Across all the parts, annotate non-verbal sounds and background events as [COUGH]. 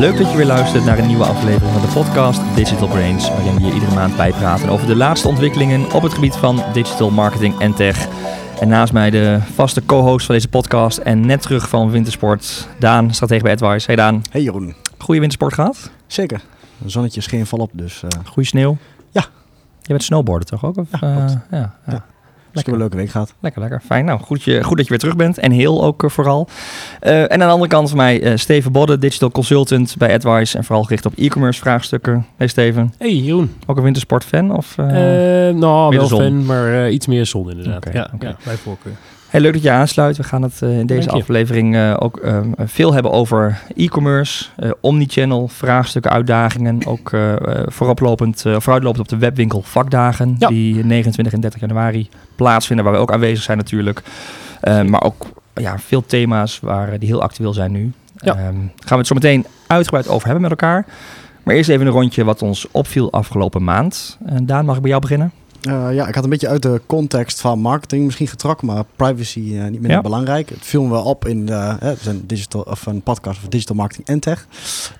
Leuk dat je weer luistert naar een nieuwe aflevering van de podcast Digital Brains, waarin we je iedere maand bijpraten over de laatste ontwikkelingen op het gebied van digital marketing en tech. En naast mij de vaste co-host van deze podcast en net terug van wintersport, Daan, stratege bij AdWise. Hey Daan. Hey Jeroen. Goede wintersport gehad? Zeker. Zonnetje scheen volop, dus... Uh... Goeie sneeuw? Ja. Je bent snowboarden toch ook? Of, ja, uh, ja, ja. ja. Lekker. een leuke week gehad. Lekker, lekker. Fijn. Nou, goed, je, goed dat je weer terug bent. En heel ook uh, vooral. Uh, en aan de andere kant van mij, uh, Steven Bodde, digital consultant bij AdWise. En vooral gericht op e-commerce vraagstukken. Hey Steven. Hey Jeroen. Ook een wintersportfan? Of, nou, wel fan, maar iets meer zon inderdaad. Okay, ja, okay. ja, bij voorkeur. Leuk dat je aansluit. We gaan het uh, in deze aflevering uh, ook uh, veel hebben over e-commerce, omnichannel, vraagstukken, uitdagingen. Ook vooruitlopend op de webwinkel vakdagen ja. die 29 en 30 januari plaatsvinden, waar we ook aanwezig zijn natuurlijk. maar ook ja, veel thema's waar, die heel actueel zijn nu. Ja. gaan we het zo meteen uitgebreid over hebben met elkaar. Maar eerst even een rondje wat ons opviel afgelopen maand. Daan, mag ik bij jou beginnen? Uh, ja, ik had een beetje uit de context van marketing misschien getrokken, maar privacy uh, niet minder Ja. belangrijk. Het viel me wel op in de, uh, digital, of een podcast over digital marketing en tech.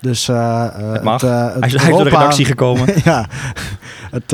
Dus het mag. Het, hij is uit de redactie [LAUGHS] gekomen. ja, het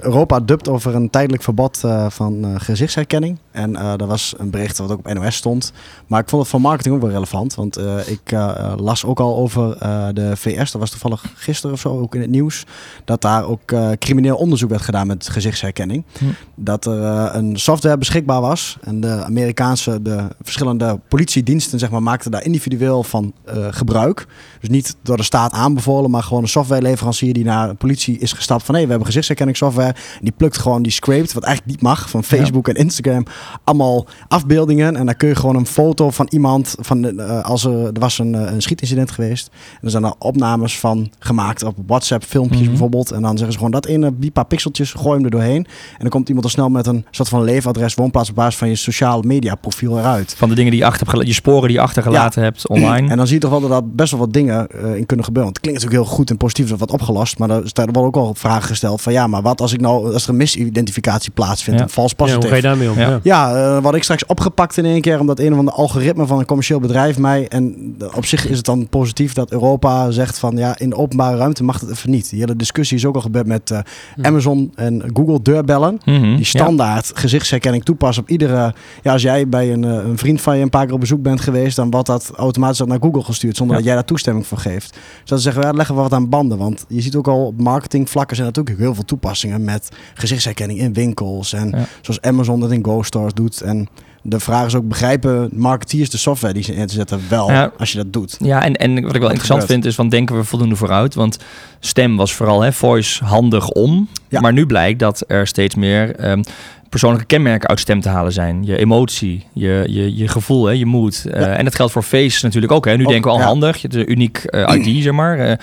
Europa dubt over een tijdelijk verbod van gezichtsherkenning. En er was een bericht wat ook op NOS stond. Maar ik vond het voor marketing ook wel relevant, want ik las ook al over de VS. Dat was toevallig gisteren of zo ook in het nieuws. Dat daar ook crimineel onderzoek werd gedaan met gezichtsherkenning. Hm. Dat er uh, een software beschikbaar was. En de Amerikaanse, de verschillende politiediensten, zeg maar, maakten daar individueel van uh, gebruik. Dus niet door de staat aanbevolen, maar gewoon een softwareleverancier die naar de politie is gestapt van hé, hey, we hebben gezichtsherkenningssoftware. En die plukt gewoon, die scraped, wat eigenlijk niet mag, van Facebook ja. en Instagram, allemaal afbeeldingen. En dan kun je gewoon een foto van iemand, van de, uh, als er, er was een, een schietincident geweest. En er zijn er opnames van gemaakt op WhatsApp, filmpjes Mhm. bijvoorbeeld. En dan zeggen ze gewoon dat ene, die paar pixeltjes, gooi hem er doorheen. En dan komt iemand al snel met een soort van leefadres, woonplaats op basis van je sociale media profiel eruit. Van de dingen die je achter hebt je sporen die je achtergelaten ja. hebt online. En dan zie je toch wel dat daar best wel wat dingen uh, in kunnen gebeuren. Want het klinkt natuurlijk heel goed en positief, dat wat opgelost. Maar er staan wel ook al vragen gesteld van ja, maar wat als ik nou als er een misidentificatie plaatsvindt, Ja. een vals Ja, hoe ga je daarmee om? Ja. Uh, wat ik straks opgepakt in één keer, omdat een of ander algoritme van een commercieel bedrijf mij. En op zich is het dan positief dat Europa zegt van ja, in de openbare ruimte mag het even niet. Die hele discussie is ook al gebeurd met uh, Hm. Amazon en Google deurbellen. Mhm, Die standaard gezichtsherkenning toepassen op iedere. Ja, als jij bij een, uh, een vriend van je een paar keer op bezoek bent geweest, dan wordt dat automatisch naar Google gestuurd zonder Ja. dat jij daar toestemming voor geeft. Dus dat zeggen we, ja, leggen we wat aan banden. Want je ziet ook al op marketingvlakken zijn natuurlijk heel veel toepassingen met gezichtsherkenning in winkels. En zoals Amazon dat in Go Stores doet. En de vraag is ook, begrijpen marketeers de software die ze in te zetten wel Ja. als je dat doet? Ja, en, en wat ik wel interessant gebeurt. vind is van denken we voldoende vooruit. Want stem was vooral hè, voice handig om. Ja. Maar nu blijkt dat er steeds meer ehm, persoonlijke kenmerken uit stem te halen zijn. Je emotie, je, je, je gevoel, hè, je moed. Eh. En dat geldt voor face natuurlijk ook. Hè. Nu Ook, denken we al ja. handig, een uniek eh, ID zeg maar. Eh,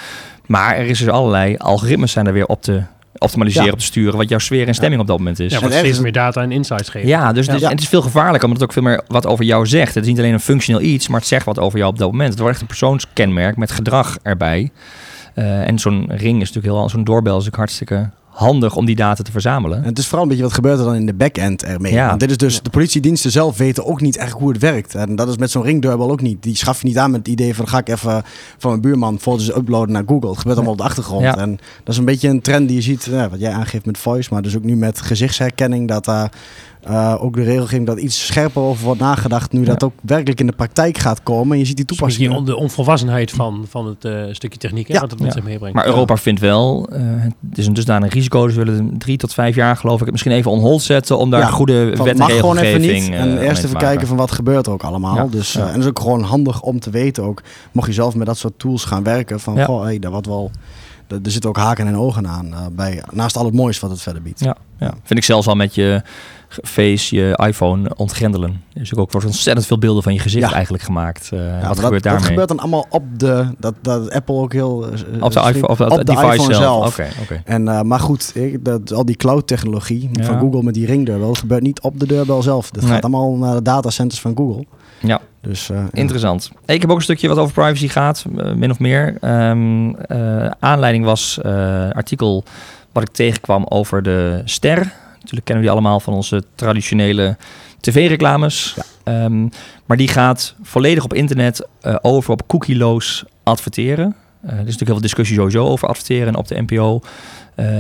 maar er is dus allerlei algoritmes zijn er weer op te optimaliseren, Ja. op te sturen. Wat jouw sfeer en stemming op dat moment is. Ja, wat steeds meer data en insights geven. Ja, dus het is, Ja. en het is veel gevaarlijker, omdat het ook veel meer wat over jou zegt. Het is niet alleen een functioneel iets, maar het zegt wat over jou op dat moment. Het wordt echt een persoonskenmerk met gedrag erbij. Eh, en zo'n ring is natuurlijk heel, zo'n doorbel is natuurlijk hartstikke handig om die data te verzamelen. En het is vooral een beetje wat gebeurt er dan in de back-end ermee. Ja. Want dit is dus, de politiediensten zelf weten ook niet echt hoe het werkt. En dat is met zo'n ringdeurbel ook niet. Die schaf je niet aan met het idee van ga ik even van mijn buurman foto's uploaden naar Google. Het gebeurt allemaal op de achtergrond. Ja. En dat is een beetje een trend die je ziet, ja, wat jij aangeeft met voice, maar dus ook nu met gezichtsherkenning, dat daar eh, ook de regelgeving dat iets scherper over wordt nagedacht, nu dat ook werkelijk in de praktijk gaat komen. En je ziet die Dus misschien toepassingen. on- de onvolwassenheid van, van het eh, stukje techniek, hè, Ja. wat het met Ja. zich meebrengt. Maar Europa vindt wel, eh, het is een dusdanig risico, dus we willen drie tot vijf jaar geloof ik het misschien even on hold zetten om daar Ja, goede Van, wet en mag gewoon even regelgeving niet. En eerst te even kijken van wat gebeurt er ook allemaal. Ja. Dus, Ja. en dat is ook gewoon handig om te weten ook. Mocht je zelf met dat soort tools gaan werken. Van Ja. goh, hey, daar wat wel. Er zitten ook haken en ogen aan. eh, bij, naast al het moois wat het verder biedt. Ja, ja, vind ik zelfs al met je face, je iPhone ontgrendelen. Dus ook wordt ontzettend veel beelden van je gezicht Ja. eigenlijk gemaakt. Eh, Ja, wat dat, gebeurt dat daarmee? gebeurt dan allemaal op de. Dat, dat Apple ook heel. eh, op de iPhone, of dat op de device iPhone zelf. zelf. En, maar goed, ik, dat, al die cloud-technologie Ja. van Google met die ringdeurbel gebeurt niet op de deurbel zelf. Dat Nee. gaat allemaal naar de datacenters van Google. Ja. Dus, eh, ja. Interessant. Ik heb ook een stukje wat over privacy gaat, eh, min of meer. Ehm, eh, aanleiding was artikel wat ik tegenkwam over de ster. Natuurlijk kennen we die allemaal van onze traditionele tv-reclames. Ja. Ehm, maar die gaat volledig op internet over op cookieloos adverteren. er is natuurlijk heel veel discussie sowieso over adverteren op de NPO.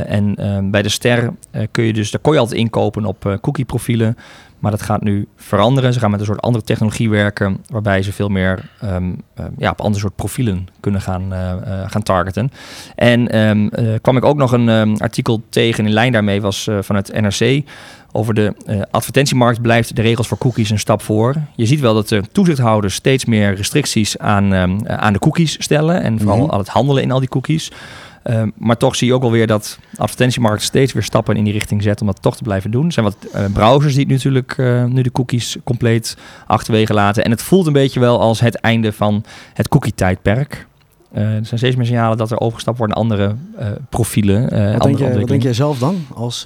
en ehm, bij de Ster kun je dus, daar kon je altijd inkopen op cookie profielen. Maar dat gaat nu veranderen. Ze gaan met een soort andere technologie werken, waarbij ze veel meer um, ja, op andere soort profielen kunnen gaan, uh, gaan targeten. En um, kwam ik ook nog een artikel tegen in lijn daarmee, was van het NRC. Over de advertentiemarkt blijft de regels voor cookies een stap voor. Je ziet wel dat de toezichthouders steeds meer restricties aan, aan de cookies stellen. En vooral mm aan het handelen in al die cookies. Ehm, maar toch zie je ook alweer dat advertentiemarkt steeds weer stappen in die richting zet om dat toch te blijven doen. Er zijn wat uh, browsers die natuurlijk uh, nu de cookies compleet achterwege laten. En het voelt een beetje wel als het einde van het cookie-tijdperk. Uh, er zijn steeds meer signalen dat er overgestapt wordt naar andere profielen. wat, denk je, wat denk jij zelf dan als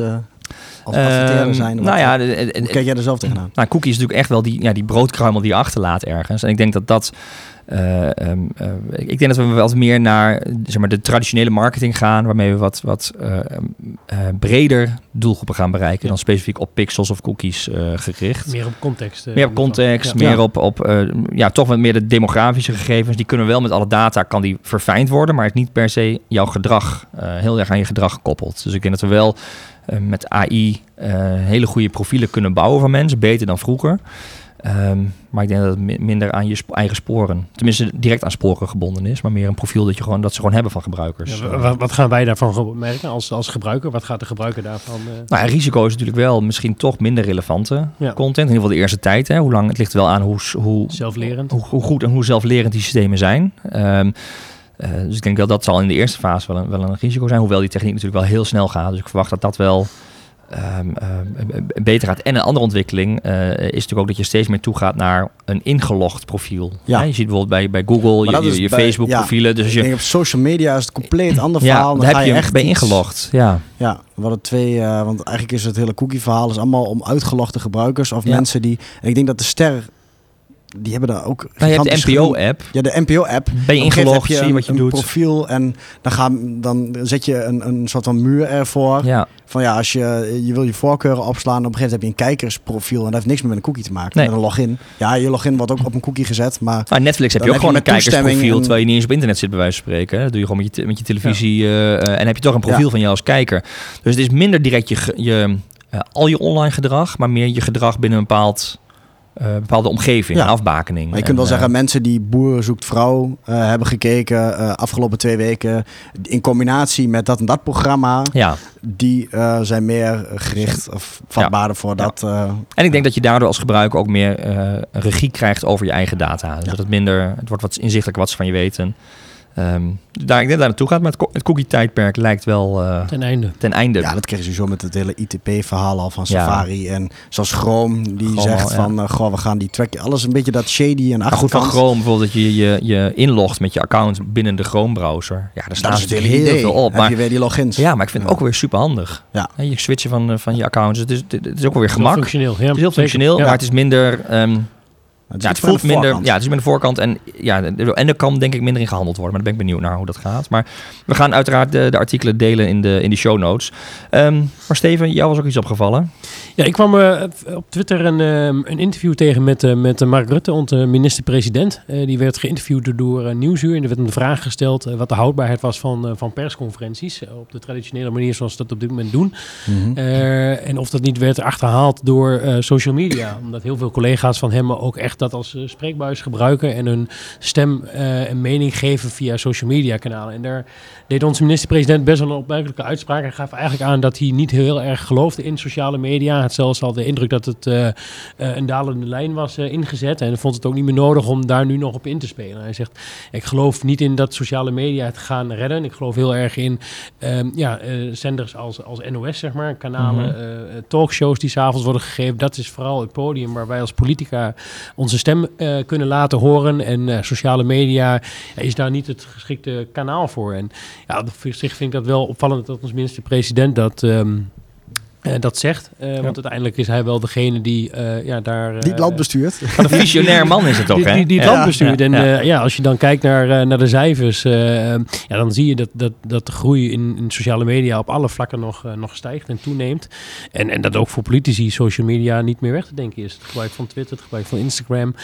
als adverteren ehm, zijn? Nou ja, kijk jij er zelf tegenaan? Nou, cookie is natuurlijk echt wel die, ja, die broodkruimel die je achterlaat ergens. En ik denk dat dat um, uh, ik denk dat we wat meer naar zeg maar, de traditionele marketing gaan, waarmee we wat, wat uh, breder doelgroepen gaan bereiken dan specifiek op pixels of cookies gericht. Meer op context. meer op context, meer op, op ja, toch wat meer de demografische gegevens. Die kunnen wel met alle data, kan die verfijnd worden, maar het is niet per se jouw gedrag, heel erg aan je gedrag gekoppeld. Dus ik denk dat we wel met AI hele goede profielen kunnen bouwen van mensen, beter dan vroeger. Um, maar ik denk dat het minder aan je eigen sporen, tenminste direct aan sporen gebonden is, maar meer een profiel dat, je gewoon, dat ze gewoon hebben van gebruikers. Ja, wat, gaan wij daarvan merken als, als gebruiker? Wat gaat de gebruiker daarvan? Uh... Nou, ja, risico is natuurlijk wel misschien toch minder relevante content. In ieder geval de eerste tijd. Hè. Hoe lang het ligt wel aan hoe, hoe, zelflerend. Hoe, hoe goed en hoe zelflerend die systemen zijn. Um, uh, dus ik denk wel dat zal in de eerste fase wel een, wel een risico zijn. Hoewel die techniek natuurlijk wel heel snel gaat. Dus ik verwacht dat dat wel um, beter gaat. En een andere ontwikkeling uh, is natuurlijk ook dat je steeds meer toegaat naar een ingelogd profiel. Ja. je ziet bijvoorbeeld bij, bij Google je, je, Facebook profielen. Dus je, denk op social media is het compleet ander verhaal. Daar heb je, je echt bij ingelogd. Ja. Ja, we hadden twee, uh, want eigenlijk is het hele cookie verhaal is allemaal om uitgelogde gebruikers of mensen die. En ik denk dat de ster die hebben daar ook. Nou, je hebt de NPO-app. Ja, de NPO-app. Ben je ingelogd, zie je wat je een doet. profiel en dan, gaan, dan zet je een, een soort van muur ervoor. Ja. Van ja, als je, je wil je voorkeuren opslaan, op een gegeven moment heb je een kijkersprofiel en dat heeft niks meer met een cookie te maken. Nee. Met een login. Ja, je login wordt ook op een cookie gezet, maar... Nou, Netflix heb je ook gewoon een kijkersprofiel, terwijl je niet eens op internet zit, bij wijze van spreken. Dat doe je gewoon met je, met je televisie uh, en heb je toch een profiel van jou als kijker. Dus het is minder direct je, je uh, al je online gedrag, maar meer je gedrag binnen een bepaald uh, bepaalde omgeving, ja. afbakening. Maar je kunt wel zeggen, mensen die Boer zoekt vrouw uh, hebben gekeken uh, afgelopen twee weken, in combinatie met dat en dat programma, ja. die zijn meer gericht of vatbaarder ja. voor dat. en ik denk dat je daardoor als gebruiker ook meer regie krijgt over je eigen data. Dus dat het minder, het wordt wat inzichtelijker wat ze van je weten. Um, daar, ik denk dat daar naartoe gaat, maar het, cookie-tijdperk lijkt wel uh, ten, einde. ten einde. Ja, dat kreeg je zo met het hele ITP-verhaal al van Safari. En zoals Chrome, die zegt van, uh, goh, we gaan die track... Alles een beetje dat shady en achterkant. goed, van Chrome bijvoorbeeld, dat je, je je inlogt met je account binnen de Chrome-browser. Ja, daar staat natuurlijk heel veel op. Maar, je weer die logins. Ja, maar ik vind het ook weer super handig. Ja. je switchen van, uh, van je accounts. Het is, het is ook weer gemak. functioneel. Ja, het is heel functioneel, maar het is minder... Um, het, ja, het voelt minder. Ja, het is met de voorkant. En, ja, en er kan denk ik minder in gehandeld worden. Maar dan ben ik benieuwd naar hoe dat gaat. Maar we gaan uiteraard de, de artikelen delen in de, in de show notes. Um, maar Steven, jou was ook iets opgevallen. Ja, ik kwam uh, op Twitter een, uh, een interview tegen met, uh, met Mark Rutte, onze minister-president. die werd geïnterviewd door Nieuwsuur. En er werd een vraag gesteld wat de houdbaarheid was van, van persconferenties. op de traditionele manier zoals ze dat op dit moment doen. Mm en of dat niet werd achterhaald door social media. Omdat heel veel collega's van hem ook echt dat als spreekbuis gebruiken. En hun stem en mening geven via social media kanalen. En daar deed onze minister-president best wel een opmerkelijke uitspraak. Hij gaf eigenlijk aan dat hij niet heel erg geloofde in sociale media had zelfs al de indruk dat het uh, een dalende lijn was ingezet. En vond het ook niet meer nodig om daar nu nog op in te spelen. Hij zegt, ik geloof niet in dat sociale media het gaan redden. Ik geloof heel erg in um, ja, zenders als, als NOS, zeg maar. Kanalen, mm -hmm. talkshows die s'avonds worden gegeven. Dat is vooral het podium waar wij als politica onze stem kunnen laten horen. En sociale media is daar niet het geschikte kanaal voor. En ja, op zich vind ik dat wel opvallend dat ons minister-president dat... Um, eh, dat zegt. Eh, Want uiteindelijk is hij wel degene die eh, ja, daar... Die het land bestuurt. [LAUGHS] Een visionair [LAUGHS] man is het toch, die, hè? die, die het Ja. land bestuurt. En Ja. als je dan kijkt naar, eh, naar de cijfers, eh, ja, dan zie je dat, dat, dat de groei in, in sociale media op alle vlakken nog, nog stijgt en toeneemt. En, en dat ook voor politici social media niet meer weg te denken is. Het gebruik van Twitter, het gebruik van Instagram,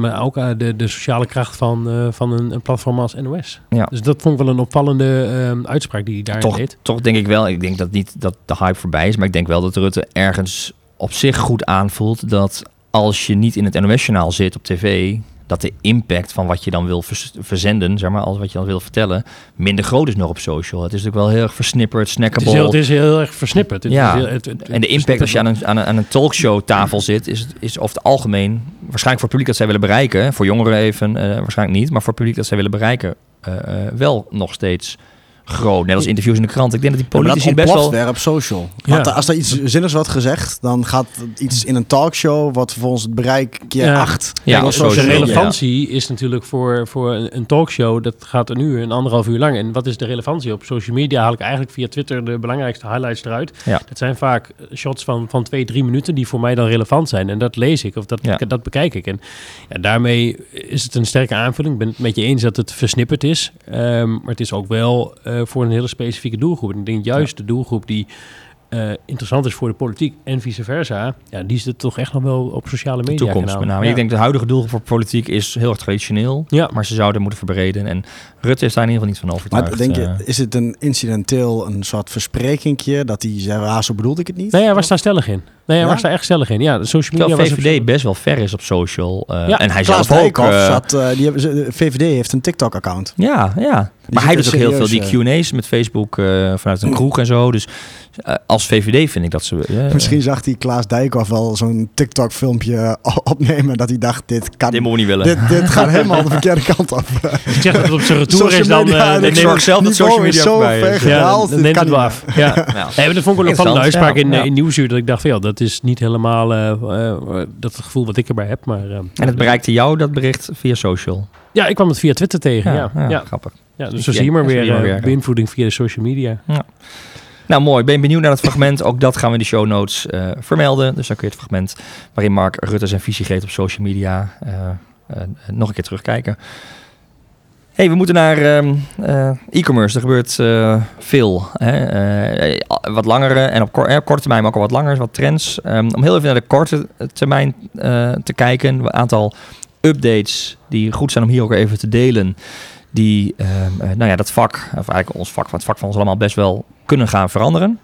maar ook de, de sociale kracht van, eh, van een, een platform als NOS. Ja. Dus dat vond ik wel een opvallende uitspraak die hij daarin toch, deed. toch denk ik wel, ik denk dat niet dat de hype voorbij is, maar ik denk wel dat Rutte ergens op zich goed aanvoelt dat als je niet in het NOS-journaal zit op tv, dat de impact van wat je dan wil verzenden, zeg maar, als wat je dan wil vertellen, minder groot is nog op social. Het is natuurlijk wel heel erg versnipperd, Het is, snackable. heel, het is heel erg versnipperd. Het Ja. is heel- het- het- en de impact als je aan een, aan een, aan een talkshow-tafel zit, is, is over het algemeen, waarschijnlijk voor het publiek dat zij willen bereiken, voor jongeren even, eh, waarschijnlijk niet, maar voor het publiek dat zij willen bereiken, eh, eh, wel nog steeds groot. Net als interviews in de krant. Ik denk dat die Ja, politici best wel... weer op social. Ja. Want als er iets zinnigs wordt gezegd, dan gaat iets in een talkshow, wat vervolgens het bereik keer Ja. acht. Ja, de social relevantie is natuurlijk voor, voor een, talkshow, dat gaat een uur, een anderhalf uur lang. En wat is de relevantie? Op social media haal ik eigenlijk via Twitter de belangrijkste highlights eruit. Ja. Dat zijn vaak shots van, van twee, drie minuten die voor mij dan relevant zijn. En dat lees ik of dat, Ja. dat bekijk ik. En ja, daarmee is het een sterke aanvulling. Ik ben het met je eens dat het versnipperd is. Ehm, maar het is ook wel eh, voor een hele specifieke doelgroep. En ik denk juist de doelgroep die eh, interessant is voor de politiek en vice versa. Ja, die zit toch echt nog wel op sociale media. toekomst kanalen. met name. Ja. Ik denk de huidige doel voor politiek is heel erg traditioneel. Ja. Maar ze zouden moeten verbreden. En Rutte is daar in ieder geval niet van overtuigd. Maar denk je, Eh, is het een incidenteel, een soort versprekingje, dat hij zei, ah, zo bedoelde ik het niet? Nee, hij was daar stellig in. Nee, hij Ja? was daar echt stellig in. Ja, de social media terwijl was op- VVD best wel ver is op social. eh, Ja, en hij Klaas zelf ook. Eh, zat, die hebben, ze- de VVD heeft een TikTok-account. ja, ja. Maar hij doet ook heel veel die Q&A's met Facebook eh, vanuit een kroeg en zo. Dus als VVD vind ik dat ze... eh, Misschien zag hij Klaas Dijkhoff wel zo'n TikTok-filmpje [LAUGHS] opnemen, dat hij dacht, dit kan... Dit moet niet willen. Dit, dit gaat [LAUGHS] helemaal de verkeerde kant op. Ik zeg dat het op zijn retour is, dan... media, eh, ik dan ik neem- zorg zelf dat social media zo ver ja, gehaald, neemt kan het wel af. Ja. Nee, maar dat vond ik wel een opvallende Interessant, uitspraak ja. in, eh, Ja. in Nieuwsuur. Dat ik dacht van ja, dat is niet helemaal eh, eh, dat gevoel wat ik erbij heb. Maar, eh, en het bereikte jou, dat bericht, via social. Ja, ik kwam het via Twitter tegen. Ja, ja, ja. grappig. dus zo Ja, zie je maar zo zie weer je maar eh, weer. beïnvloeding via de social media. Nou, mooi. Ben benieuwd naar het fragment? Ook dat gaan we in de show notes eh, vermelden. Dus dan kun je het fragment waarin Mark Rutte zijn visie geeft op social media eh, eh, nog een keer terugkijken. hey, we moeten naar ehm, eh, e-commerce. Er gebeurt veel. Hè? Wat langere en op, kor- op korte termijn, maar ook al wat langer. Wat trends. Ehm, om heel even naar de korte termijn te kijken. Een aantal updates die goed zijn om hier ook even te delen. Die ehm, eh, nou ja, dat vak, of eigenlijk ons vak, het vak van ons allemaal best wel kunnen gaan veranderen.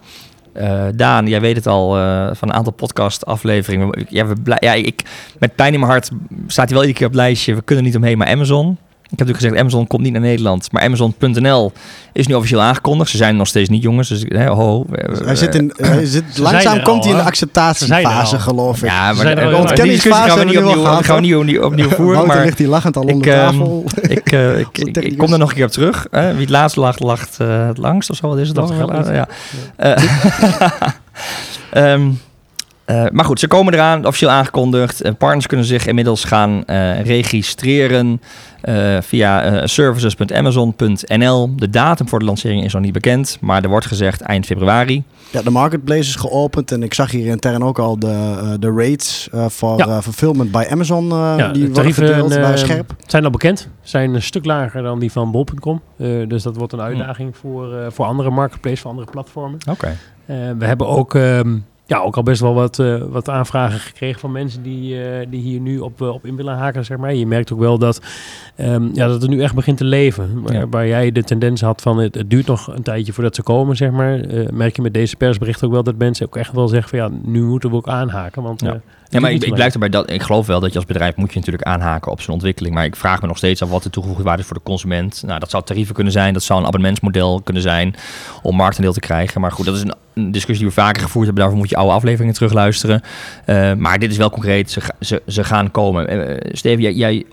Eh, Daan, jij weet het al eh, van een aantal podcast afleveringen. Ja, we ja, ik, met pijn in mijn hart staat hij wel iedere keer op het lijstje. We kunnen niet omheen, maar Amazon. Ik heb natuurlijk gezegd, Amazon komt niet naar Nederland. Maar Amazon.nl is nu officieel aangekondigd. Ze zijn nog steeds niet, jongens. Dus hè, ho. Hij zit in, hij zit, langzaam komt al, hij in de acceptatiefase, geloof ik. Ja, zijn er maar de- discussie gaan we niet Ontkenningsfase opnieuw, gaan we niet opnieuw, opnieuw voeren. Maar ligt lachend al ik, onder ehm, tafel. ik, eh, ik, ik, ik kom er nog een keer op terug. Hè? Wie het laatst lacht, lacht eh, het langst of zo. Wat is het dan? Ja. Eh, [LAUGHS] ehm, eh, maar goed, ze komen eraan, officieel aangekondigd. Eh, partners kunnen zich inmiddels gaan eh, registreren eh, via services.amazon.nl. De datum voor de lancering is nog niet bekend, maar er wordt gezegd eind februari. Ja, de marketplace is geopend en ik zag hier intern ook al de, de rates eh, voor Ja. fulfillment bij Amazon. eh, Ja, die de worden tarieven gedeeld, eh, scherp. zijn al bekend. Zijn een stuk lager dan die van bol.com. Eh, dus dat wordt een uitdaging voor, eh, voor andere marketplaces, voor andere platformen. Oké. Eh, we hebben ook, ehm, ja, ook al best wel wat, eh, wat aanvragen gekregen van mensen die, eh, die hier nu op, eh, op in willen haken, zeg maar. Je merkt ook wel dat, ehm, ja, dat het nu echt begint te leven. Waar, Ja. waar jij de tendens had van het, het duurt nog een tijdje voordat ze komen, zeg maar. merk je met deze persbericht ook wel dat mensen ook echt wel zeggen van ja, nu moeten we ook aanhaken. Want, Ja. Ja, maar ik, ik blijf erbij dat ik geloof wel dat je als bedrijf moet je natuurlijk aanhaken op zijn ontwikkeling. Maar ik vraag me nog steeds af wat de toegevoegde waarde is voor de consument. Nou, dat zou tarieven kunnen zijn, dat zou een abonnementsmodel kunnen zijn om marktendeel te krijgen. Maar goed, dat is een, discussie die we vaker gevoerd hebben. Daarvoor moet je oude afleveringen terugluisteren. Eh, maar dit is wel concreet, ze, ze, ze gaan komen. Eh Steven, jij, jij,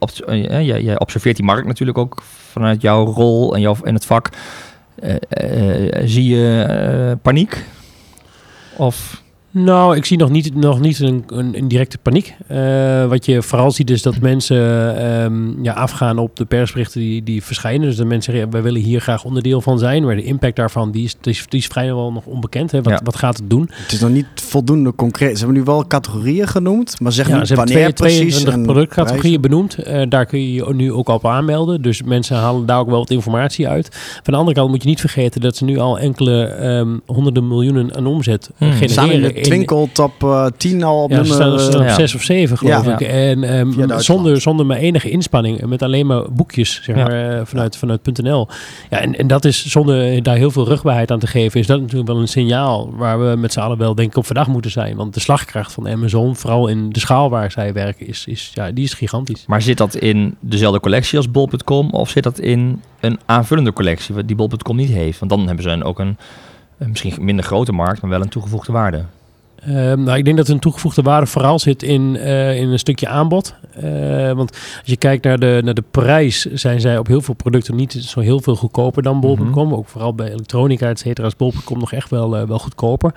jij, jij observeert die markt natuurlijk ook vanuit jouw rol en, jouw, en het vak. Zie je paniek? Of Nou, ik zie nog niet, nog niet een, een, een directe paniek. Uh, wat je vooral ziet is dat mensen um, ja, afgaan op de persberichten die, die verschijnen. Dus dat mensen zeggen, wij willen hier graag onderdeel van zijn. Maar de impact daarvan, die is, die is, die is vrijwel nog onbekend. Hè. Wat, ja. wat gaat het doen? Het is nog niet voldoende concreet. Ze hebben nu wel categorieën genoemd, maar zeg ja, niet wanneer twee, precies. Een productcategorieën benoemd. Uh, daar kun je je nu ook op aanmelden. Dus mensen halen daar ook wel wat informatie uit. Van de andere kant moet je niet vergeten dat ze nu al enkele um, honderden miljoenen aan omzet hmm. genereren Twinkel top uh, 10 al op ja, nummer... Staan, op 6 of 7 geloof ja. ik. En um, zonder, zonder mijn enige inspanning. Met alleen maar boekjes zeg maar, uh, vanuit, vanuit .nl. Ja, en, en dat is zonder daar heel veel rugbaarheid aan te geven... is dat natuurlijk wel een signaal waar we met z'n allen wel denk ik op vandaag moeten zijn. Want de slagkracht van Amazon, vooral in de schaal waar zij werken, is, is, ja, die is gigantisch. Maar zit dat in dezelfde collectie als bol.com of zit dat in een aanvullende collectie die bol.com niet heeft? Want dan hebben ze ook een misschien minder grote markt, maar wel een toegevoegde waarde. Ehm, nou, ik denk dat een toegevoegde waarde vooral zit in, uh, in een stukje aanbod. Uh, want als je kijkt naar de, naar de prijs, zijn zij op heel veel producten niet zo heel veel goedkoper dan bol.com. Mm Ook vooral bij elektronica, et cetera, is bol.com nog echt wel, uh, wel goedkoper.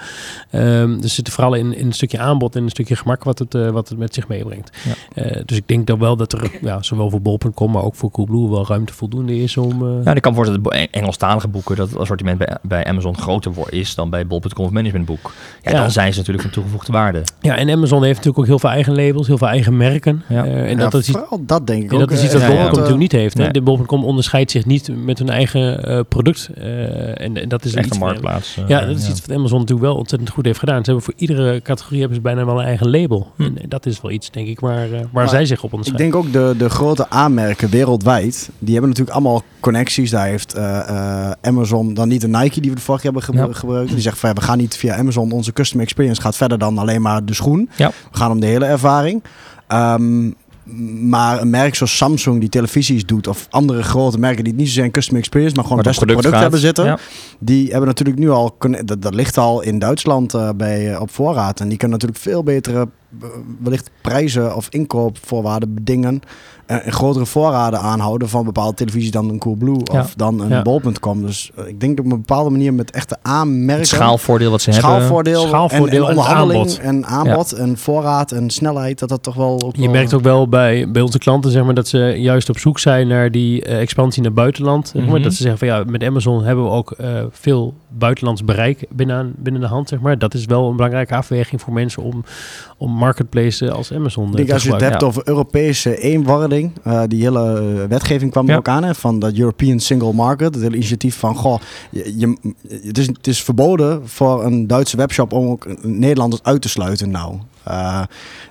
Um, dus zit vooral in, in een stukje aanbod en een stukje gemak wat het, wat het met zich meebrengt. Ja. dus ik denk dan wel dat er ja, zowel voor bol.com, maar ook voor Coolblue wel ruimte voldoende is om... Ja, ik kan voorstellen dat Engelstalige boeken, dat het assortiment bij, bij Amazon groter is dan bij bol.com of managementboek. Ja, ja, dan zijn ze natuurlijk van toegevoegde waarde. Ja, en Amazon heeft natuurlijk ook heel veel eigen labels, heel veel eigen merken. Ja. Uh, en dat, is iets, dat denk ik ook. Dat is iets dat Bol.com natuurlijk niet heeft. Hè? De Bol.com onderscheidt zich niet met hun eigen uh, product. Uh, en, en, dat is echt een marktplaats. ja, dat is iets wat Amazon natuurlijk wel ontzettend goed heeft gedaan. Ze hebben voor iedere categorie hebben ze bijna wel een eigen label. Hm. En dat is wel iets, denk ik, waar, waar zij zich op onderscheiden. Ik denk ook de, de grote aanmerken wereldwijd, die hebben natuurlijk allemaal connecties. Daar heeft Amazon dan niet de Nike die we de vorige hebben gebruikt. Die zegt van we gaan niet via Amazon, onze customer experience gaat verder dan alleen maar de schoen. Ja. We gaan om de hele ervaring. Um, maar een merk zoals Samsung die televisies doet, of andere grote merken die niet zozeer een customer experience, maar gewoon beste product, product hebben zitten, die hebben natuurlijk nu al, dat, dat ligt al in Duitsland uh, bij, uh, op voorraad. En die kunnen natuurlijk veel betere wellicht prijzen of inkoopvoorwaarden bedingen. En, en grotere voorraden aanhouden van bepaalde televisie dan een Coolblue ja. of dan een ja. bol.com. Dus uh, ik denk dat op een bepaalde manier met echte aanmerken... schaalvoordeel wat ze schaalvoordeel, hebben. Schaalvoordeel en, en, aanbod. En aanbod en voorraad en snelheid, dat dat toch wel... Je wel... merkt ook wel bij, bij onze klanten zeg maar, dat ze juist op zoek zijn naar die uh, expansie naar buitenland. Mm -hmm. Dat ze zeggen van ja, met Amazon hebben we ook uh, veel buitenlands bereik binnen, binnen de hand. Zeg maar. Dat is wel een belangrijke afweging voor mensen om, om marketplace als Amazon. Ik denk als je het hebt over Europese eenwording, uh, die hele wetgeving kwam er ook aan, hè, van dat European Single Market, het hele initiatief van, goh, je, je, het, is, het is verboden voor een Duitse webshop om ook Nederlanders uit te sluiten nou. Uh,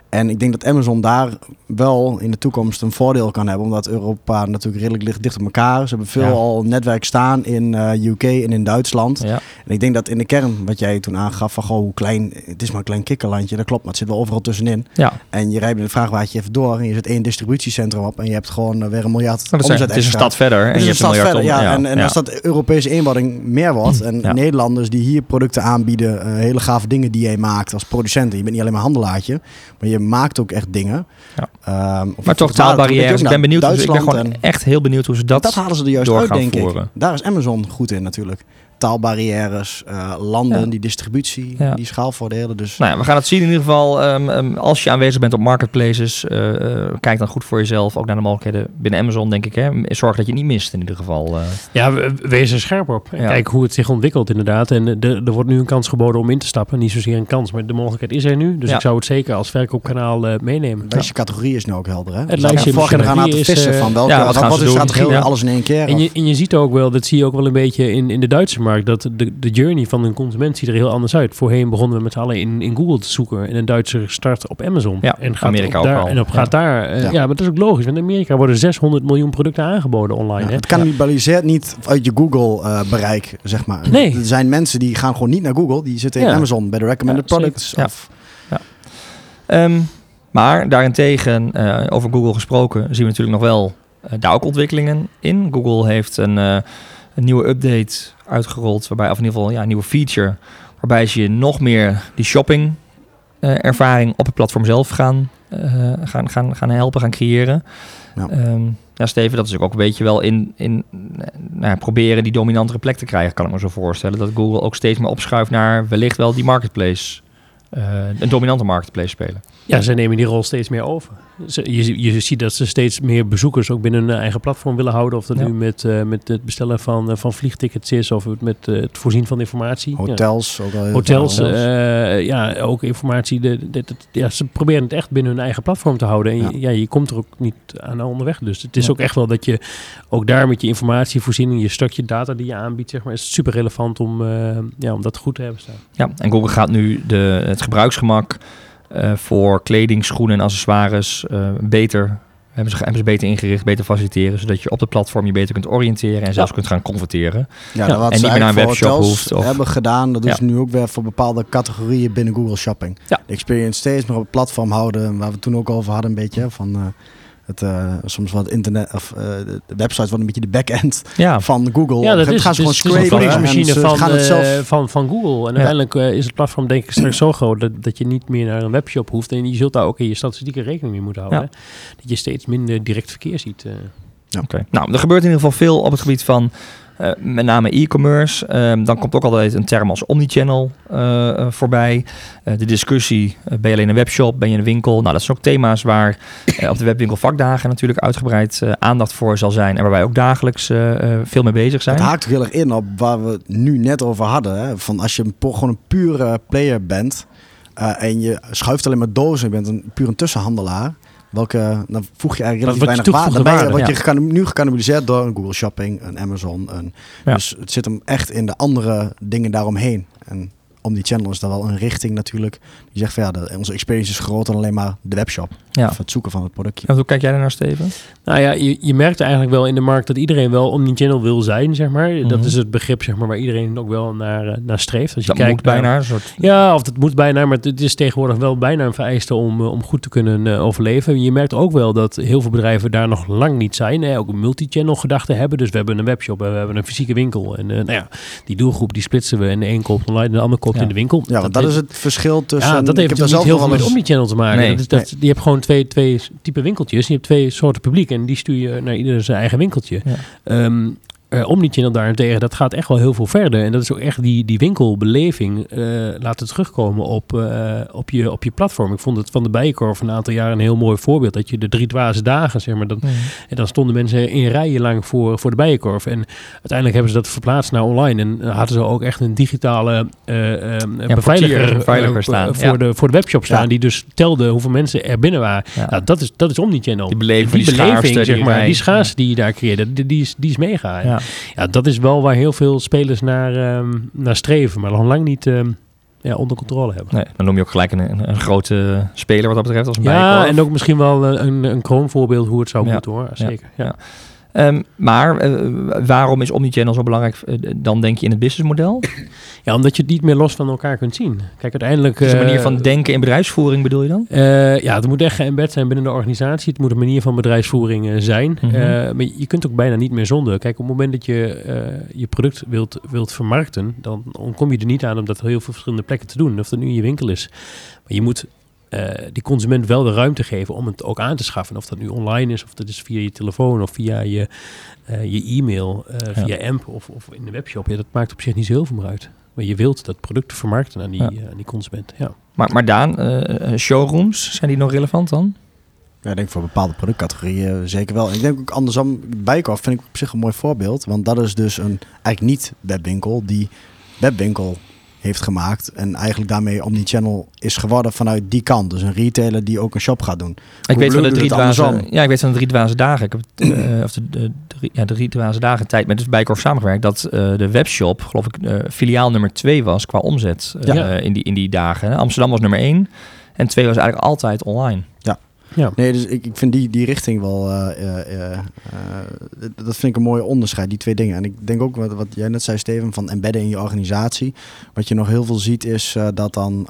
en ik denk dat Amazon daar wel in de toekomst een voordeel kan hebben. Omdat Europa natuurlijk redelijk ligt dicht op elkaar. Ze hebben veel ja. al netwerk staan in uh, UK en in Duitsland. Ja. En ik denk dat in de kern, wat jij toen aangaf, van goh, hoe klein, het is maar een klein kikkerlandje. Dat klopt, maar het zit wel overal tussenin. Ja. En je rijdt met een vraagwaardje even door en je zet één distributiecentrum op. En je hebt gewoon uh, weer een miljard maar omzet Het is een stad verder. En je een stad verder, ja. ja. En, en als dat Europese eenwording meer wordt. En Nederlanders die hier producten aanbieden, uh, hele gave dingen die jij maakt als producent. Je bent niet alleen maar handelaartje, maar je maakt ook echt dingen. Ja. Um, maar toch taalbarrières. Ik ben benieuwd. Dus ik ben gewoon echt heel benieuwd hoe ze dat. Dat halen ze er juist uit, denk voeren. ik. Daar is Amazon goed in natuurlijk taalbarrières, uh, landen, ja. die distributie, ja. die schaalvoordelen. Dus. Nou ja, we gaan het zien in ieder geval. Um, um, als je aanwezig bent op marketplaces, uh, uh, kijk dan goed voor jezelf. Ook naar de mogelijkheden binnen Amazon, denk ik. Hè. Zorg dat je het niet mist in ieder geval. Ja, wees er scherp op. Ja. Kijk hoe het zich ontwikkelt inderdaad. En de, er wordt nu een kans geboden om in te stappen. Niet zozeer een kans, maar de mogelijkheid is er nu. Dus ik zou het zeker als verkoopkanaal meenemen. Het lijstje categorie is nu ook helder, hè? Het lijstje Vorige gaan aan te vissen van welke, wat, wat, wat is strategie, alles in één keer. En je, en je ziet ook wel, dat zie je ook wel een beetje in, in de Duitse markt, dat de, de journey van een consument ziet er heel anders uit. Voorheen begonnen we met z'n allen in, in Google te zoeken. En een Duitser start op Amazon. Ja, en gaat Amerika ook daar, al. En op gaat daar. Uh, ja. ja. maar dat is ook logisch. Want in Amerika worden 600 miljoen producten aangeboden online. Ja, het cannibaliseert niet uit je Google uh, bereik, zeg maar. Nee. Er zijn mensen die gaan gewoon niet naar Google. Die zitten in ja. Amazon bij de recommended products. Of, ja. Um, maar daarentegen, uh, over Google gesproken, zien we natuurlijk nog wel daar ook ontwikkelingen in. Google heeft een, een nieuwe update uitgerold, waarbij, of in ieder geval ja, een nieuwe feature, waarbij ze je nog meer die shopping uh, ervaring op het platform zelf gaan, uh, gaan, gaan, gaan helpen, gaan creëren. Ja. Um, ja, Steven, dat is ook een beetje wel in, in nou, proberen die dominantere plek te krijgen, kan ik me zo voorstellen. Dat Google ook steeds meer opschuift naar wellicht wel die marketplace eh, een dominante marketplace spelen. Ja, ze nemen die rol steeds meer over. Je, je ziet dat ze steeds meer bezoekers ook binnen hun eigen platform willen houden. Of dat Ja. nu met, eh, met het bestellen van, eh, van vliegtickets is of met eh, het voorzien van informatie. Ja. Hotels, ook al Hotels, eh, ja, ook informatie. De, de- de- ja, ze proberen het echt binnen hun eigen platform te houden. En Ja. je, ja, je komt er ook niet aan onderweg. Dus het is Ja. ook echt wel dat je ook daar met je informatievoorziening, je stukje data die je aanbiedt, zeg maar, is super relevant om, eh, ja, om dat goed te hebben staan. Ja, en Google gaat nu de, het gebruiksgemak eh, voor kleding, schoenen en accessoires eh, beter, hebben ze, hebben ze beter ingericht, beter faciliteren, zodat je op de platform je beter kunt oriënteren en zelfs kunt gaan converteren. Ja, Ja, en niet meer naar een webshop hoeft, of- hebben gedaan, dat doen ze nu ook weer voor bepaalde categorieën binnen Google Shopping. Ja. De experience steeds meer op het platform houden, waar we het toen ook over hadden een beetje, van eh, het, eh, soms wat internet, of eh, de website wat een beetje de back-end Ja, van Google. Ja, dat is, gaan ze gewoon een scrapen van, gaan het eh, zelf... van, van Google. En Ja. uiteindelijk is het platform denk ik straks zo groot dat, dat je niet meer naar een webshop hoeft. En je zult daar ook in je statistieken rekening mee moeten houden. Ja. Dat je steeds minder direct verkeer ziet. eh. Oké. Nou, er gebeurt in ieder geval veel op het gebied van eh, met name e-commerce. Ehm, dan komt ook altijd een term als omnichannel eh, voorbij. De discussie, ben je alleen een webshop, ben je een winkel? Nou, dat zijn ook thema's waar op de webwinkel vakdagen natuurlijk uitgebreid aandacht voor zal zijn. En waar wij ook dagelijks veel mee bezig zijn. Het haakt heel erg in op waar we het nu net over hadden. Van als je een, gewoon een pure player bent en je schuift alleen maar dozen, je bent een puur een tussenhandelaar. Welke, dan voeg je eigenlijk Wat- relatief wat weinig waarde. Toegevoegde ben je, nu gecannibaliseerd door een Google Shopping, een Amazon. Een, Ja. Dus het zit hem echt in de andere dingen daaromheen. En om die channel is daar wel een richting natuurlijk. Die zegt van ja, de, onze experience is groter dan alleen maar de webshop. Ja. Of het zoeken van het productje. En hoe kijk jij daar naar, Steven? Nou ja, je, je merkt eigenlijk wel in de markt dat iedereen wel omnichannel wil zijn, zeg maar. Dat Mhm. is het begrip, zeg maar, waar iedereen ook wel naar, eh, naar streeft. Als je Dat kijkt moet naar- bijna een soort... Ja, of het moet bijna, maar het is tegenwoordig wel bijna een vereiste om, eh, om goed te kunnen eh, overleven. Je merkt ook wel dat heel veel bedrijven daar nog lang niet zijn. Hè. Ook een multi-channel gedachte hebben. Dus we hebben een webshop en we hebben een fysieke winkel. En eh, nou ja, die doelgroep die splitsen we. En de een koopt online en de ander koopt Ja. in de winkel. Ja, want dat, is het verschil tussen... dat heeft zelf niet heel veel met omnichannel te maken. Nee. Dat is, dat, Je hebt gewoon twee, twee type winkeltjes. Je hebt twee soorten publiek en die stuur je naar ieder zijn eigen winkeltje. Ja. Ehm, eh, Omnichannel daarentegen, dat gaat echt wel heel veel verder. En dat is ook echt die, die winkelbeleving eh, laten terugkomen op, eh, op, je, op je platform. Ik vond het van de Bijenkorf een aantal jaar een heel mooi voorbeeld. Dat je de drie dwaze dagen, zeg maar, dan, en dan stonden mensen in rijen lang voor, voor de Bijenkorf. En uiteindelijk hebben ze dat verplaatst naar online. En hadden ze ook echt een digitale eh, eh, beveiliger, portier, beveiliger staan, voor, ja. de, voor de webshop staan. Ja. Die dus telde hoeveel mensen er binnen waren. Ja. Nou, dat is, dat is Omnichannel. Die beleving, die die schaarste, beleving, zeg die maar, rij. die schaarste die je daar creëerde, die, die, is, die is mega. Ja. ja, dat is wel waar heel veel spelers naar, ehm, naar streven, maar nog lang niet ehm, ja, onder controle hebben. Nee, dan noem je ook gelijk een, een, een grote speler wat dat betreft als een Ja, en ook misschien wel een, een kroonvoorbeeld hoe het zou moeten hoor. Zeker. Ja. Ehm, maar eh, waarom is omnichannel zo belangrijk eh, dan denk je in het businessmodel? [LAUGHS] Ja, omdat je het niet meer los van elkaar kunt zien. Kijk, uiteindelijk... Het is een manier eh, van denken in bedrijfsvoering bedoel je dan? ja, het moet echt geëmbed zijn binnen de organisatie. Het moet een manier van bedrijfsvoering zijn. Mhm. Maar je kunt ook bijna niet meer zonder. Kijk, op het moment dat je je product wilt, wilt vermarkten, dan kom je er niet aan om dat heel veel verschillende plekken te doen. Of dat nu in je winkel is. Maar je moet eh, die consument wel de ruimte geven om het ook aan te schaffen. Of dat nu online is, of dat is via je telefoon, of via je, eh, je e-mail, eh, Ja. via AMP of, of in de webshop. Ja, dat maakt op zich niet zo heel veel meer uit. Maar je wilt dat product vermarkten aan die, Ja. eh, aan die consument. Ja. Maar, maar Daan, eh, showrooms, zijn die nog relevant dan? Ja, ik denk voor bepaalde productcategorieën zeker wel. Ik denk ook andersom, Bijenkorf vind ik op zich een mooi voorbeeld. Want dat is dus een eigenlijk niet webwinkel die webwinkel heeft gemaakt. En eigenlijk daarmee omnichannel is geworden vanuit die kant. Dus een retailer die ook een shop gaat doen. Ik weet van de drie dwaze, ja, ik weet van de drie dwaze dagen. Ik heb het, eh, of de, ja, de drie dwaze dagen tijd met dus Bijenkorf samengewerkt. Dat eh, de webshop, geloof ik, eh, filiaal nummer twee was qua omzet eh, Ja. in, die, in die dagen. Amsterdam was nummer één. En twee was eigenlijk altijd online. Ja. Nee, dus ik, ik vind die, die richting wel... eh, eh, eh, dat vind ik een mooi onderscheid, die twee dingen. En ik denk ook wat, wat jij net zei, Steven, van embedden in je organisatie. Wat je nog heel veel ziet is dat dan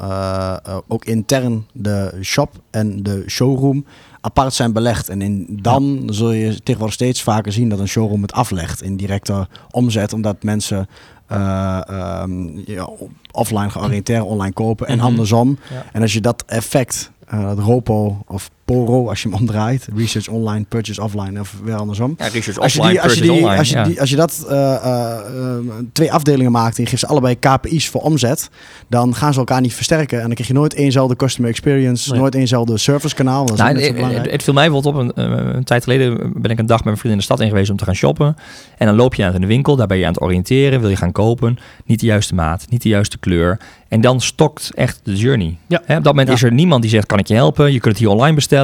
ook intern de shop en de showroom apart zijn belegd. En in, dan zul je tegenwoordig steeds vaker zien dat een showroom het aflegt in directe omzet. Omdat mensen eh, ehm, ja, offline georiënteerd online kopen en Mhm. andersom. Ja. En als je dat effect, eh, dat ROPO of PORO als je hem omdraait. Research online, purchase offline of weer andersom. Ja, research Als je, offline, die, als, je purchase die, online. als, je ja. die, als je dat eh, eh, eh, twee afdelingen maakt en je geeft ze allebei KPI's voor omzet, dan gaan ze elkaar niet versterken. En dan krijg je nooit éénzelfde customer experience, Nee. nooit éénzelfde service kanaal. Dat is Nou, het, belangrijk. het, het viel mij bijvoorbeeld op. Een, een tijd geleden ben ik een dag met mijn vriend in de stad in geweest om te gaan shoppen. En dan loop je aan in de winkel, daar ben je aan het oriënteren, wil je gaan kopen. Niet de juiste maat, niet de juiste kleur. En dan stokt echt de journey. Ja. Hè, op dat moment Ja. is er niemand die zegt, kan ik je helpen? Je kunt het hier online bestellen.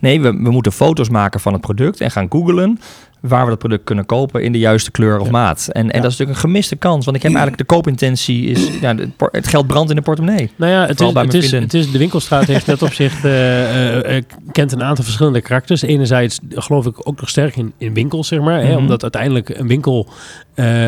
Nee, we, we moeten foto's maken van het product en gaan googlen waar we dat product kunnen kopen in de juiste kleur of Ja. maat. En, en Ja. dat is natuurlijk een gemiste kans, want ik heb eigenlijk de koopintentie is, [CLEARS THROAT] ja, het geld brandt in de portemonnee. Nou ja, het is, het, is, het is, de winkelstraat heeft net [LAUGHS] op zich, eh, eh, kent een aantal verschillende karakters. Enerzijds geloof ik ook nog sterk in, in winkels, zeg maar. Hè, Mhm. omdat uiteindelijk een winkel,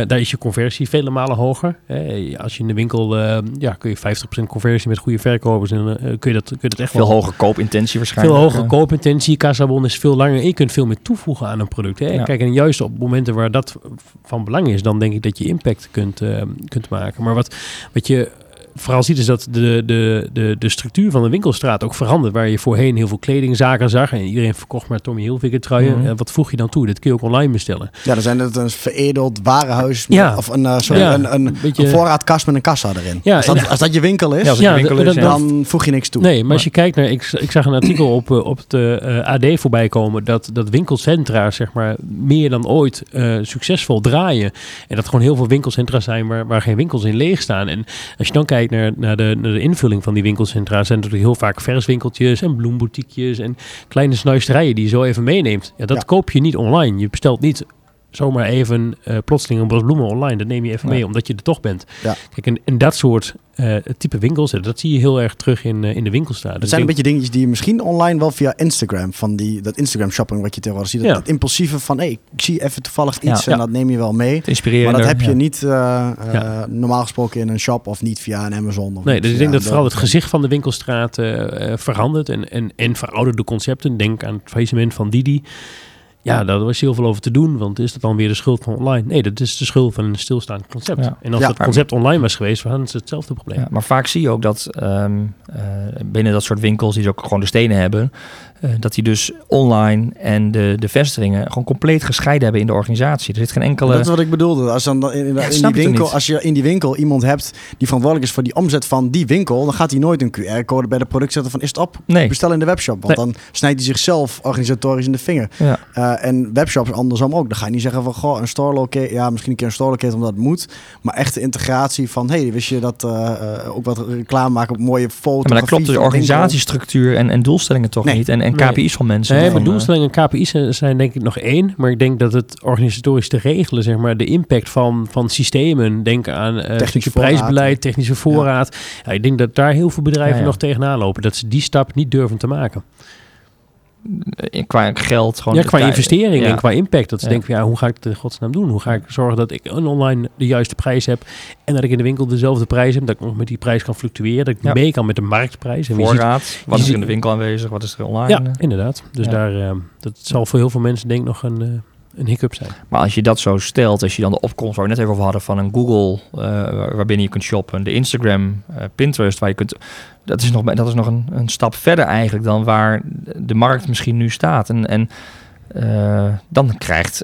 daar is je conversie vele malen hoger. Hè. Als je in de winkel, eh, ja, kun je 50% conversie met goede verkopers. En eh, kun, je dat, kun je dat echt Veel wel... hoger koopintentie waarschijnlijk. Veel hogere Eh, koopintentie, kassabon is veel langer. En je kunt veel meer toevoegen aan een product. Hè. Ja. Kijk, en juist op momenten waar dat van belang is, dan denk ik dat je impact kunt, eh, kunt maken. Maar wat, wat je vooral ziet is dat de, de, de, de structuur van de winkelstraat ook verandert. Waar je voorheen heel veel kledingzaken zag en iedereen verkocht maar Tommy Hilfiger truien. Mhm. En wat voeg je dan toe? Dat kun je ook online bestellen. Ja, dan zijn het een veredeld warenhuis met- Ja. of een, eh, sorry, Ja, een, een, een beetje- een voorraadkast met een kassa erin. Ja, als, dat, en- als dat je winkel is, Ja, als het Ja, een winkel is, dat- ja. dan voeg je niks toe. Nee, maar als je kijkt naar... Ik, ik zag een artikel op, eh, op het eh, AD voorbij komen... Dat, dat winkelcentra zeg maar meer dan ooit eh, succesvol draaien. En dat gewoon heel veel winkelcentra zijn... waar, waar geen winkels in leeg staan. En als je dan kijkt naar, naar, de, naar de invulling van die winkelcentra... zijn er natuurlijk heel vaak verswinkeltjes en bloemboutiekjes... en kleine snuisterijen die je zo even meeneemt. Ja, dat Ja. koop je niet online. Je bestelt niet zomaar even eh, plotseling een bos bloemen online. Dat neem je even mee, omdat je er toch bent. Ja. Kijk, en, en dat soort eh, type winkels... dat zie je heel erg terug in, eh, in de winkelstraat. Dat Dus zijn een beetje dingetjes die je misschien online wel via Instagram, van die, dat Instagram shopping wat je tegenwoordig ziet. Dat, Ja. dat impulsieve van, hé, ik zie even toevallig iets en dat neem je wel mee. Maar dat heb je niet normaal gesproken in een shop of niet via een Amazon. Of Nee, dus ik denk dat vooral het gezicht van de winkelstraat verandert en, en, en verouderde concepten. Denk aan het faillissement van Didi. Ja, daar was heel veel over te doen, want is dat dan weer de schuld van online? Nee, dat is de schuld van een stilstaand concept. Ja. En als Ja, dat maar- concept online was geweest, hadden ze hetzelfde probleem. Ja, maar vaak zie je ook dat ehm, eh, binnen dat soort winkels, die ook gewoon de stenen hebben, eh, dat die dus online en de, de vestigingen gewoon compleet gescheiden hebben in de organisatie. Er zit geen enkele... Dat is wat ik bedoelde. Als, dan in, in, Ja, in snap die winkel, als je in die winkel iemand hebt die verantwoordelijk is voor die omzet van die winkel, dan gaat hij nooit een QR-code bij de product zetten van is het op? Nee. Bestel in de webshop. Want dan snijdt hij zichzelf organisatorisch in de vinger. Ja. Eh, en webshops andersom ook. Dan ga je niet zeggen van goh, een store locator. Ja, misschien een keer een store locator omdat het moet. Maar echt de integratie van hey, wist je dat eh, ook wat reclame maken op mooie foto's. maar dan klopt de organisatiestructuur en, en doelstellingen toch Nee. niet. En, en KPI's van mensen. Nee, van, maar eh, doelstellingen en KPI's zijn denk ik nog één. Maar ik denk dat het organisatorisch te regelen, zeg maar, de impact van, van systemen. Denk aan eh stukje voorraad. prijsbeleid, technische voorraad. Ja. ik denk dat daar heel veel bedrijven Ja, ja. nog tegenaan lopen. Dat ze die stap niet durven te maken. Qua geld gewoon... ja, qua investering ja. en qua impact. Dat ze Ja. denken, van, ja, hoe ga ik het in godsnaam doen? Hoe ga ik zorgen dat ik een online de juiste prijs heb en dat ik in de winkel dezelfde prijs heb, dat ik nog met die prijs kan fluctueren, dat ik Ja. mee kan met de marktprijs. En wie ziet- Voorraad. Wat je is er in de winkel aanwezig? Wat is er online? ja, inderdaad. Dus Ja. daar, eh, dat zal voor heel veel mensen denk ik nog een, eh, een hiccup zijn. Maar als je dat zo stelt, als je dan de opkomst waar we net even over hadden van een Google, waar- waarbinnen je kunt shoppen, de Instagram, eh, Pinterest, waar je kunt. Dat is nog, dat is nog een, een stap verder eigenlijk dan waar de markt misschien nu staat. En, en eh, dan krijgt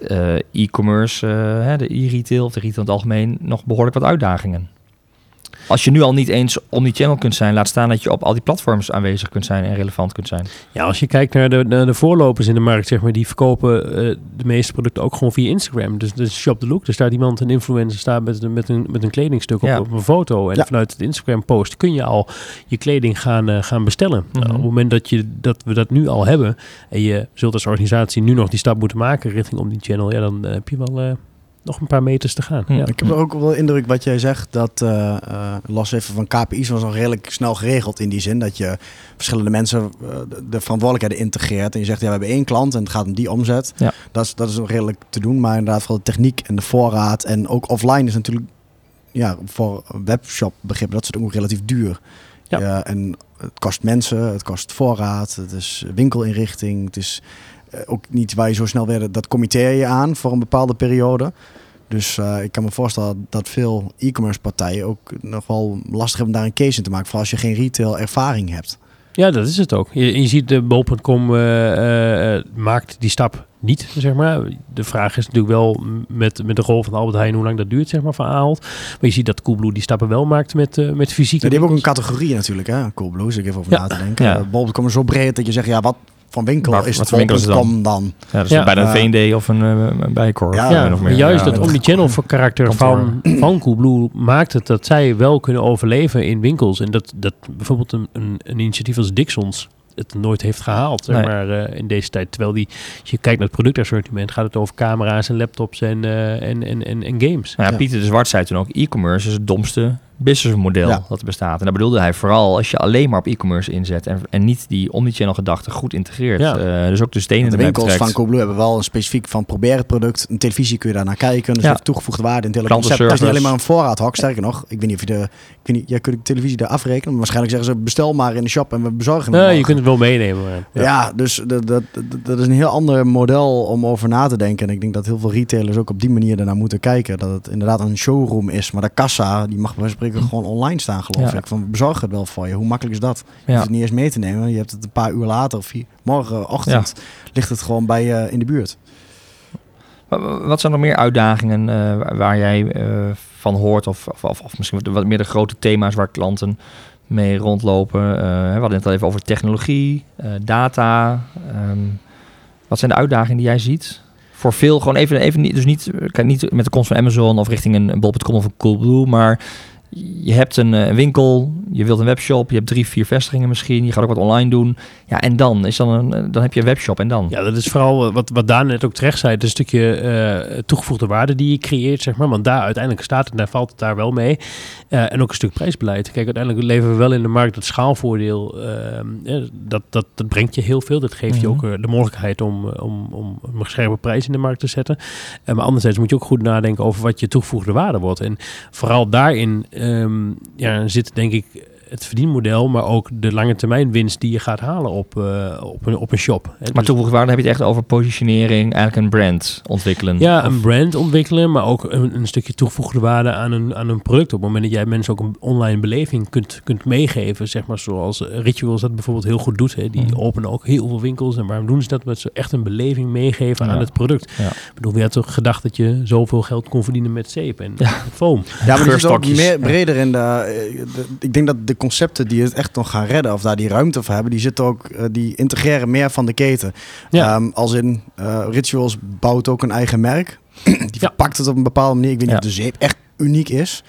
e-commerce, de e-retail of de retail in het algemeen, nog behoorlijk wat uitdagingen. Als je nu al niet eens omni-channel kunt zijn, laat staan dat je op al die platforms aanwezig kunt zijn en relevant kunt zijn. Ja, als je kijkt naar de, naar de voorlopers in de markt, zeg maar, die verkopen eh, de meeste producten ook gewoon via Instagram. Dus, dus shop the look. Er staat iemand, een influencer, staat met, een- met, een, met een kledingstuk op, Ja. op een foto. En Ja. vanuit het Instagram post kun je al je kleding gaan, eh, gaan bestellen. Nou, Mhm. op het moment dat, je, dat we dat nu al hebben en je zult als organisatie nu nog die stap moeten maken richting om die channel, ja, dan eh, heb je wel eh, nog een paar meters te gaan. Hm. Ja. Ik heb ook wel indruk wat jij zegt, dat eh eh, los even van KPI's was al redelijk snel geregeld in die zin dat je verschillende mensen eh, de, de verantwoordelijkheden integreert. En je zegt, ja, we hebben één klant en het gaat om die omzet. Ja. Dat, is, dat is nog redelijk te doen, maar inderdaad vooral de techniek en de voorraad en ook offline is natuurlijk, ja, voor webshop begrip, dat is ook relatief duur. Ja. Ja, en het kost mensen, het kost voorraad, het is winkelinrichting, het is ook niet waar je zo snel weer, dat committeer je aan voor een bepaalde periode. Dus eh, ik kan me voorstellen dat veel e-commerce partijen ook nog wel lastig hebben om daar een case in te maken. Vooral als je geen retail ervaring hebt. Ja, dat is het ook. Je, je ziet de bol.com eh, eh, maakt die stap niet, zeg maar. De vraag is natuurlijk wel met, met de rol van Albert Heijn hoe lang dat duurt, zeg maar, van Ahold. Maar je ziet dat Coolblue die stappen wel maakt met, eh met fysieke Ja, die hebben ook een categorie natuurlijk, hè? Coolblue, als ik even over Ja. na te denken. Ja. Bol.com is zo breed dat je zegt, ja, wat van winkel Maar is wat het voor winkel is het dan? dan? Ja, dus Ja. bijna een Eh, V&D of een, eh, een Bijenkorf. Ja, Ja, maar meer. juist Ja, dat omnichannel voor karakter van, [CLEARS THROAT] van Coolblue maakt het dat zij wel kunnen overleven in winkels. En dat, dat bijvoorbeeld een, een, een initiatief als Dixons het nooit heeft gehaald, zeg Nee. maar, eh, in deze tijd. Terwijl die, als je kijkt naar het productassortiment, gaat het over camera's en laptops en, eh, en, en, en, en games. Nou ja, Ja. Pieter de Zwart zei toen ook, e-commerce is het domste businessmodel Ja. dat er bestaat. En daar bedoelde hij vooral als je alleen maar op e-commerce inzet en, en niet die omnichannel gedachte goed integreert. Ja. Eh, dus ook de stenen De erbij winkels van Coolblue hebben wel een specifiek van probeer het product. Een televisie kun je daar naar kijken. Dus Ja. ja. heeft toegevoegde waarde in het hele concept. Dat is niet alleen maar een voorraadhok. Sterker nog, ik weet niet of je de... Ik weet niet, jij kunt de televisie daar afrekenen. Maar waarschijnlijk zeggen ze bestel maar in de shop en we bezorgen hem Nee, je kunt het wel meenemen. Maar, Ja, dus dat, dat, dat, dat is een heel ander model om over na te denken. En ik denk dat heel veel retailers ook op die manier ernaar moeten kijken. Dat het inderdaad een showroom is. Maar de kassa, die mag bij wijze spreken gewoon online staan, geloof Ja. ik. Van, we bezorgen het wel voor je. Hoe makkelijk is dat? Je Ja. hoeft het niet eens mee te nemen. Je hebt het een paar uur later of vier, morgenochtend ligt het gewoon bij je in de buurt. Wa- Wat zijn nog meer uitdagingen eh, waar- jij eh, van hoort? Of, of, of, of misschien wat meer de grote thema's waar klanten mee rondlopen? Eh, we hadden het al even over technologie, eh, data. Ehm, wat zijn de uitdagingen die jij ziet? Voor veel, gewoon even, even niet, dus niet, eh, kijk, niet met de komst van Amazon of richting een, een bol.com of een Coolblue, maar je hebt een eh, winkel, je wilt een webshop, je hebt drie, vier vestigingen misschien, je gaat ook wat online doen. Ja, en dan is dan een, eh, dan heb je een webshop en dan. Ja, dat is vooral wat, wat Daan net ook terecht zei. Het is een stukje eh, toegevoegde waarde die je creëert, zeg maar. Want daar uiteindelijk staat het, daar valt het daar wel mee. En ook een stuk prijsbeleid. Kijk, uiteindelijk leven we wel in de markt het schaalvoordeel. eh, eh, dat, dat, dat brengt je heel veel. Dat geeft je Mhm. ook de mogelijkheid om, om, om een scherpe prijs in de markt te zetten. Maar anderzijds moet je ook goed nadenken over wat je toegevoegde waarde wordt. En vooral daarin ehm, ja, zit denk ik het verdienmodel, maar ook de lange termijn winst die je gaat halen op, eh, op, een, op een shop. Hè. Maar Dus- toegevoegde waarde heb je het echt over positionering, eigenlijk een brand ontwikkelen. ja, Of- een brand ontwikkelen, maar ook een, een stukje toegevoegde waarde aan een, aan een product. Op het moment dat jij mensen ook een online beleving kunt, kunt meegeven, zeg maar zoals Rituals dat bijvoorbeeld heel goed doet. Hè. Die Mhm. openen ook heel veel winkels. En waarom doen ze dat? Omdat ze echt een beleving meegeven Ja. aan het product. Ja. Ik bedoel, wie had toch gedacht dat je zoveel geld kon verdienen met zeep en Ja. foam? Ja, maar die zit ook meer breder in de, eh, de- Ik denk dat de concepten die het echt nog gaan redden, of daar die ruimte voor hebben, die zitten ook, eh, die integreren meer van de keten. Ja. Ehm, als in eh, Rituals bouwt ook een eigen merk. [CLEARS THROAT] die verpakt het op een bepaalde manier. Ik weet niet Ja. of de zeep echt uniek is.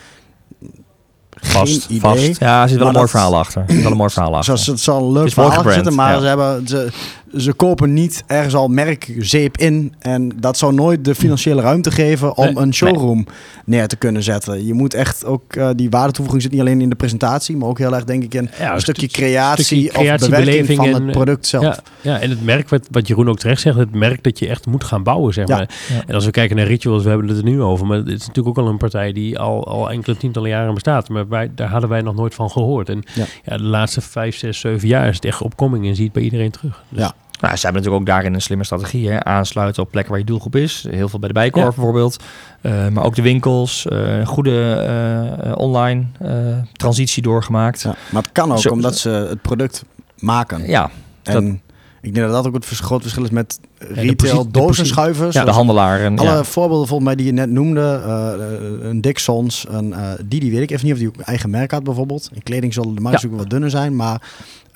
vast, Geen idee. vast. Ja, er zit wel Maar een mooi verhaal achter. Er zit wel een mooi verhaal achter. Zoals het zal een leuk verhaal zitten, maar ja. ze, hebben, ze, ze kopen niet ergens al merkzeep in. En dat zou nooit de financiële ruimte geven om Nee, een showroom neer te kunnen zetten. Je moet echt ook, eh, die waardetoevoeging zit niet alleen in de presentatie, maar ook heel erg denk ik in Ja, een stukje stu- creatie, stukje of creatie, bewerking beleving van en, het eh, product zelf. Ja, ja, en het merk, wat, wat Jeroen ook terecht zegt, het merk dat je echt moet gaan bouwen, zeg Ja. maar. Ja. En als we kijken naar Rituals, we hebben het er nu over, maar het is natuurlijk ook al een partij die al, al enkele tientallen jaren bestaat. Maar wij, daar hadden wij nog nooit van gehoord. En ja. Ja. de laatste vijf, zes, zeven jaar is het echt opkoming en zie je het bij iedereen terug. Dus, Ja. Nou, ze hebben natuurlijk ook daarin een slimme strategie. Hè? Aansluiten op plekken waar je doelgroep is. Heel veel bij de Bijkorf Ja. bijvoorbeeld. Eh, maar ook de winkels. eh, goede eh, online transitie doorgemaakt. Ja, Ja, Maar het kan ook Zo- omdat ze het product maken. ja, en ik denk dat dat ook het groot verschil is met retail dozenschuivers. de handelaar. En, Alle ja. voorbeelden volgens mij die je net noemde, een Dixons, een uh, Didi, weet ik even niet of die ook een eigen merk had bijvoorbeeld. In kleding zullen de Ja. ook wat dunner zijn, maar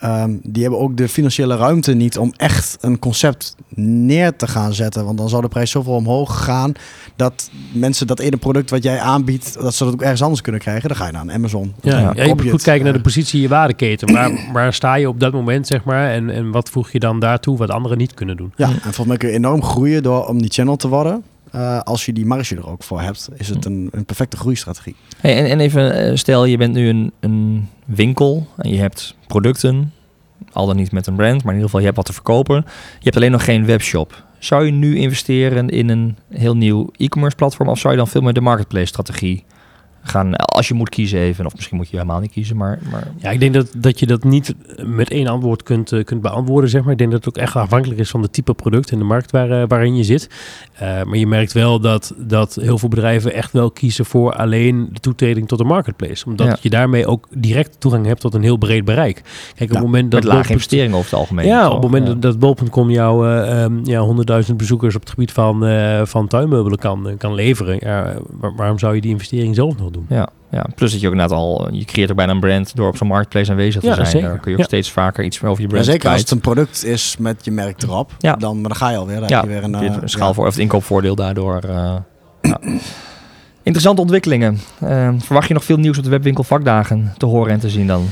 ehm, die hebben ook de financiële ruimte niet om echt een concept neer te gaan zetten. Want dan zou de prijs zoveel omhoog gaan dat mensen dat ene product wat jij aanbiedt, dat ze dat ook ergens anders kunnen krijgen. Dan ga je naar een Amazon. Ja, Ja, ja, je moet goed kijken naar de Eh, positie in je waardeketen. Waar, waar sta je op dat moment, zeg maar? En, en wat voeg je dan daartoe wat anderen niet kunnen doen? Ja, en volgens mij kun je enorm groeien door om die channel te worden. Eh, als je die marge er ook voor hebt, is het een, een perfecte groeistrategie. Hey, en, en even, eh, stel je bent nu een, een winkel en je hebt producten. Al dan niet met een brand, maar in ieder geval je hebt wat te verkopen. Je hebt alleen nog geen webshop. Zou je nu investeren in een heel nieuw e-commerce platform? Of zou je dan veel meer de marketplace strategie gaan, als je moet kiezen even, of misschien moet je helemaal niet kiezen, maar... maar... Ja, ik denk dat, dat je dat niet met één antwoord kunt, uh, kunt beantwoorden, zeg maar. Ik denk dat het ook echt afhankelijk is van de type product en de markt waar, uh, waarin je zit. Uh, maar je merkt wel dat, dat heel veel bedrijven echt wel kiezen voor alleen de toetreding tot de marketplace. Omdat ja. je daarmee ook direct toegang hebt tot een heel breed bereik. Kijk, op ja, het moment dat... Met lage investeringen over het algemeen. Ja, op het moment dat, dat bol.com jou um, ja, 100.000 bezoekers op het gebied van, van tuinmeubelen kan, kan leveren, waarom zou je die investering zelf nog doen? Ja, ja, plus dat je ook net al, je creëert er bijna een brand door op zo'n marketplace aanwezig te Ja, zijn. zeker. Daar kun je ook Ja. steeds vaker iets meer over je Ja, brand zeker als het een product is met je merk erop, Ja. dan, maar dan ga je alweer. Dan ja, heb je weer een, eh, een schaal ja. voor, of het inkoopvoordeel daardoor. eh, ja. Interessante ontwikkelingen. Eh, verwacht je nog veel nieuws op de webwinkel vakdagen te horen en te zien dan?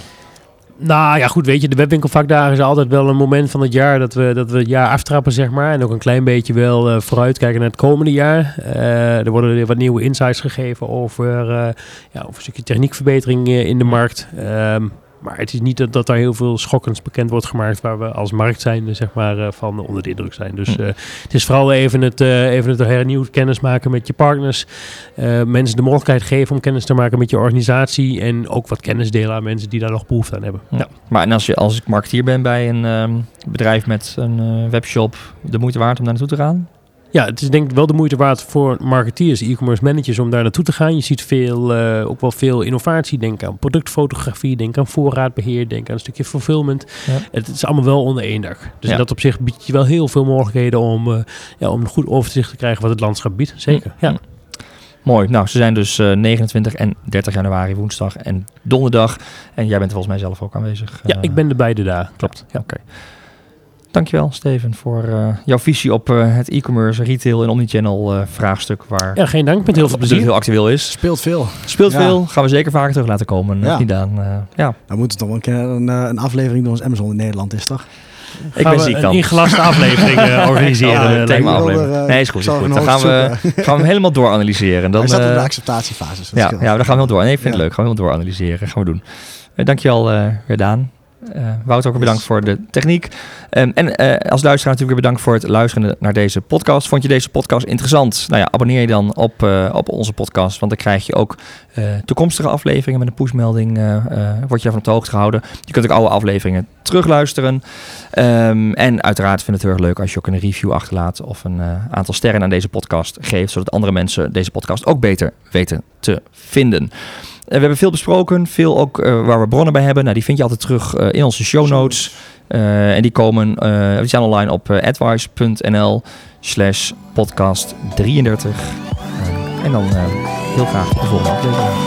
Nou ja, goed, weet je, de webwinkelvakdagen is altijd wel een moment van het jaar dat we, dat we het jaar aftrappen, zeg maar. En ook een klein beetje wel eh, vooruitkijken naar het komende jaar. Eh, er worden wat nieuwe insights gegeven over, eh, ja, over een stukje techniekverbetering in de markt. Ehm, maar het is niet dat, dat daar heel veel schokkends bekend wordt gemaakt waar we als markt zijn, zeg maar, eh, van onder de indruk zijn. Dus Hm. eh, het is vooral even het, eh, even het hernieuwd kennis maken met je partners. mensen de mogelijkheid geven om kennis te maken met je organisatie. En ook wat kennis delen aan mensen die daar nog behoefte aan hebben. Ja. Maar en als, je, als ik marketeer ben bij een bedrijf met een webshop, de moeite waard om daar naartoe te gaan? Ja, het is denk ik wel de moeite waard voor marketeers, e-commerce managers om daar naartoe te gaan. Je ziet veel, eh, ook wel veel innovatie. Denk aan productfotografie, denk aan voorraadbeheer, denk aan een stukje fulfillment. Ja. Het is allemaal wel onder één dak. Dus Ja. in dat opzicht biedt je wel heel veel mogelijkheden om, eh, ja, om een goed overzicht te krijgen wat het landschap biedt. Zeker, ja. Mooi. Nou, ze zijn dus eh, 29 en 30 januari, woensdag en donderdag. En jij bent er volgens mij zelf ook aanwezig. Ja, eh, ik ben er beide daar. Klopt. Ja. Oké. Dankjewel, Steven, voor eh, jouw visie op eh, het e-commerce, retail en omnichannel eh vraagstuk waar ja, geen dank. Met heel veel het plezier. heel actueel is. Speelt veel. Speelt Ja. veel, gaan we zeker vaker terug laten komen. Ja. Niet aan. eh, ja, Dan moet het toch wel een keer een, eh, een aflevering door ons Amazon in Nederland is, toch? ik Gaan ben we ziek een dan. ingelaste aflevering eh, [LAUGHS] organiseren. Ja, een thema aflevering. er, Nee, is goed. ik Is goed. Dan een gaan we, gaan we hem helemaal dooranalyseren. Dan, Hij staat op de acceptatiefase. ja, ja, dan gaan we heel door. Nee, ik vind het leuk. Gaan we helemaal dooranalyseren. Gaan we doen. Eh, dankjewel weer Daan. Eh Wouter ook bedankt voor de techniek. Ehm, en eh, als luisteraar natuurlijk weer bedankt voor het luisteren naar deze podcast. Vond je deze podcast interessant? Nou ja, abonneer je dan op, eh, op onze podcast. Want dan krijg je ook toekomstige afleveringen met een pushmelding. word je daarvan op de hoogte gehouden. Je kunt ook oude afleveringen terugluisteren. Ehm, en uiteraard vind ik het heel erg leuk als je ook een review achterlaat. Of een aantal sterren aan deze podcast geeft. Zodat andere mensen deze podcast ook beter weten te vinden. Eh, we hebben veel besproken, veel ook eh, waar we bronnen bij hebben. Nou, die vind je altijd terug eh, in onze show notes. En die komen, die zijn online op advice.nl slash podcast 33. Eh, en dan heel graag de volgende aflevering.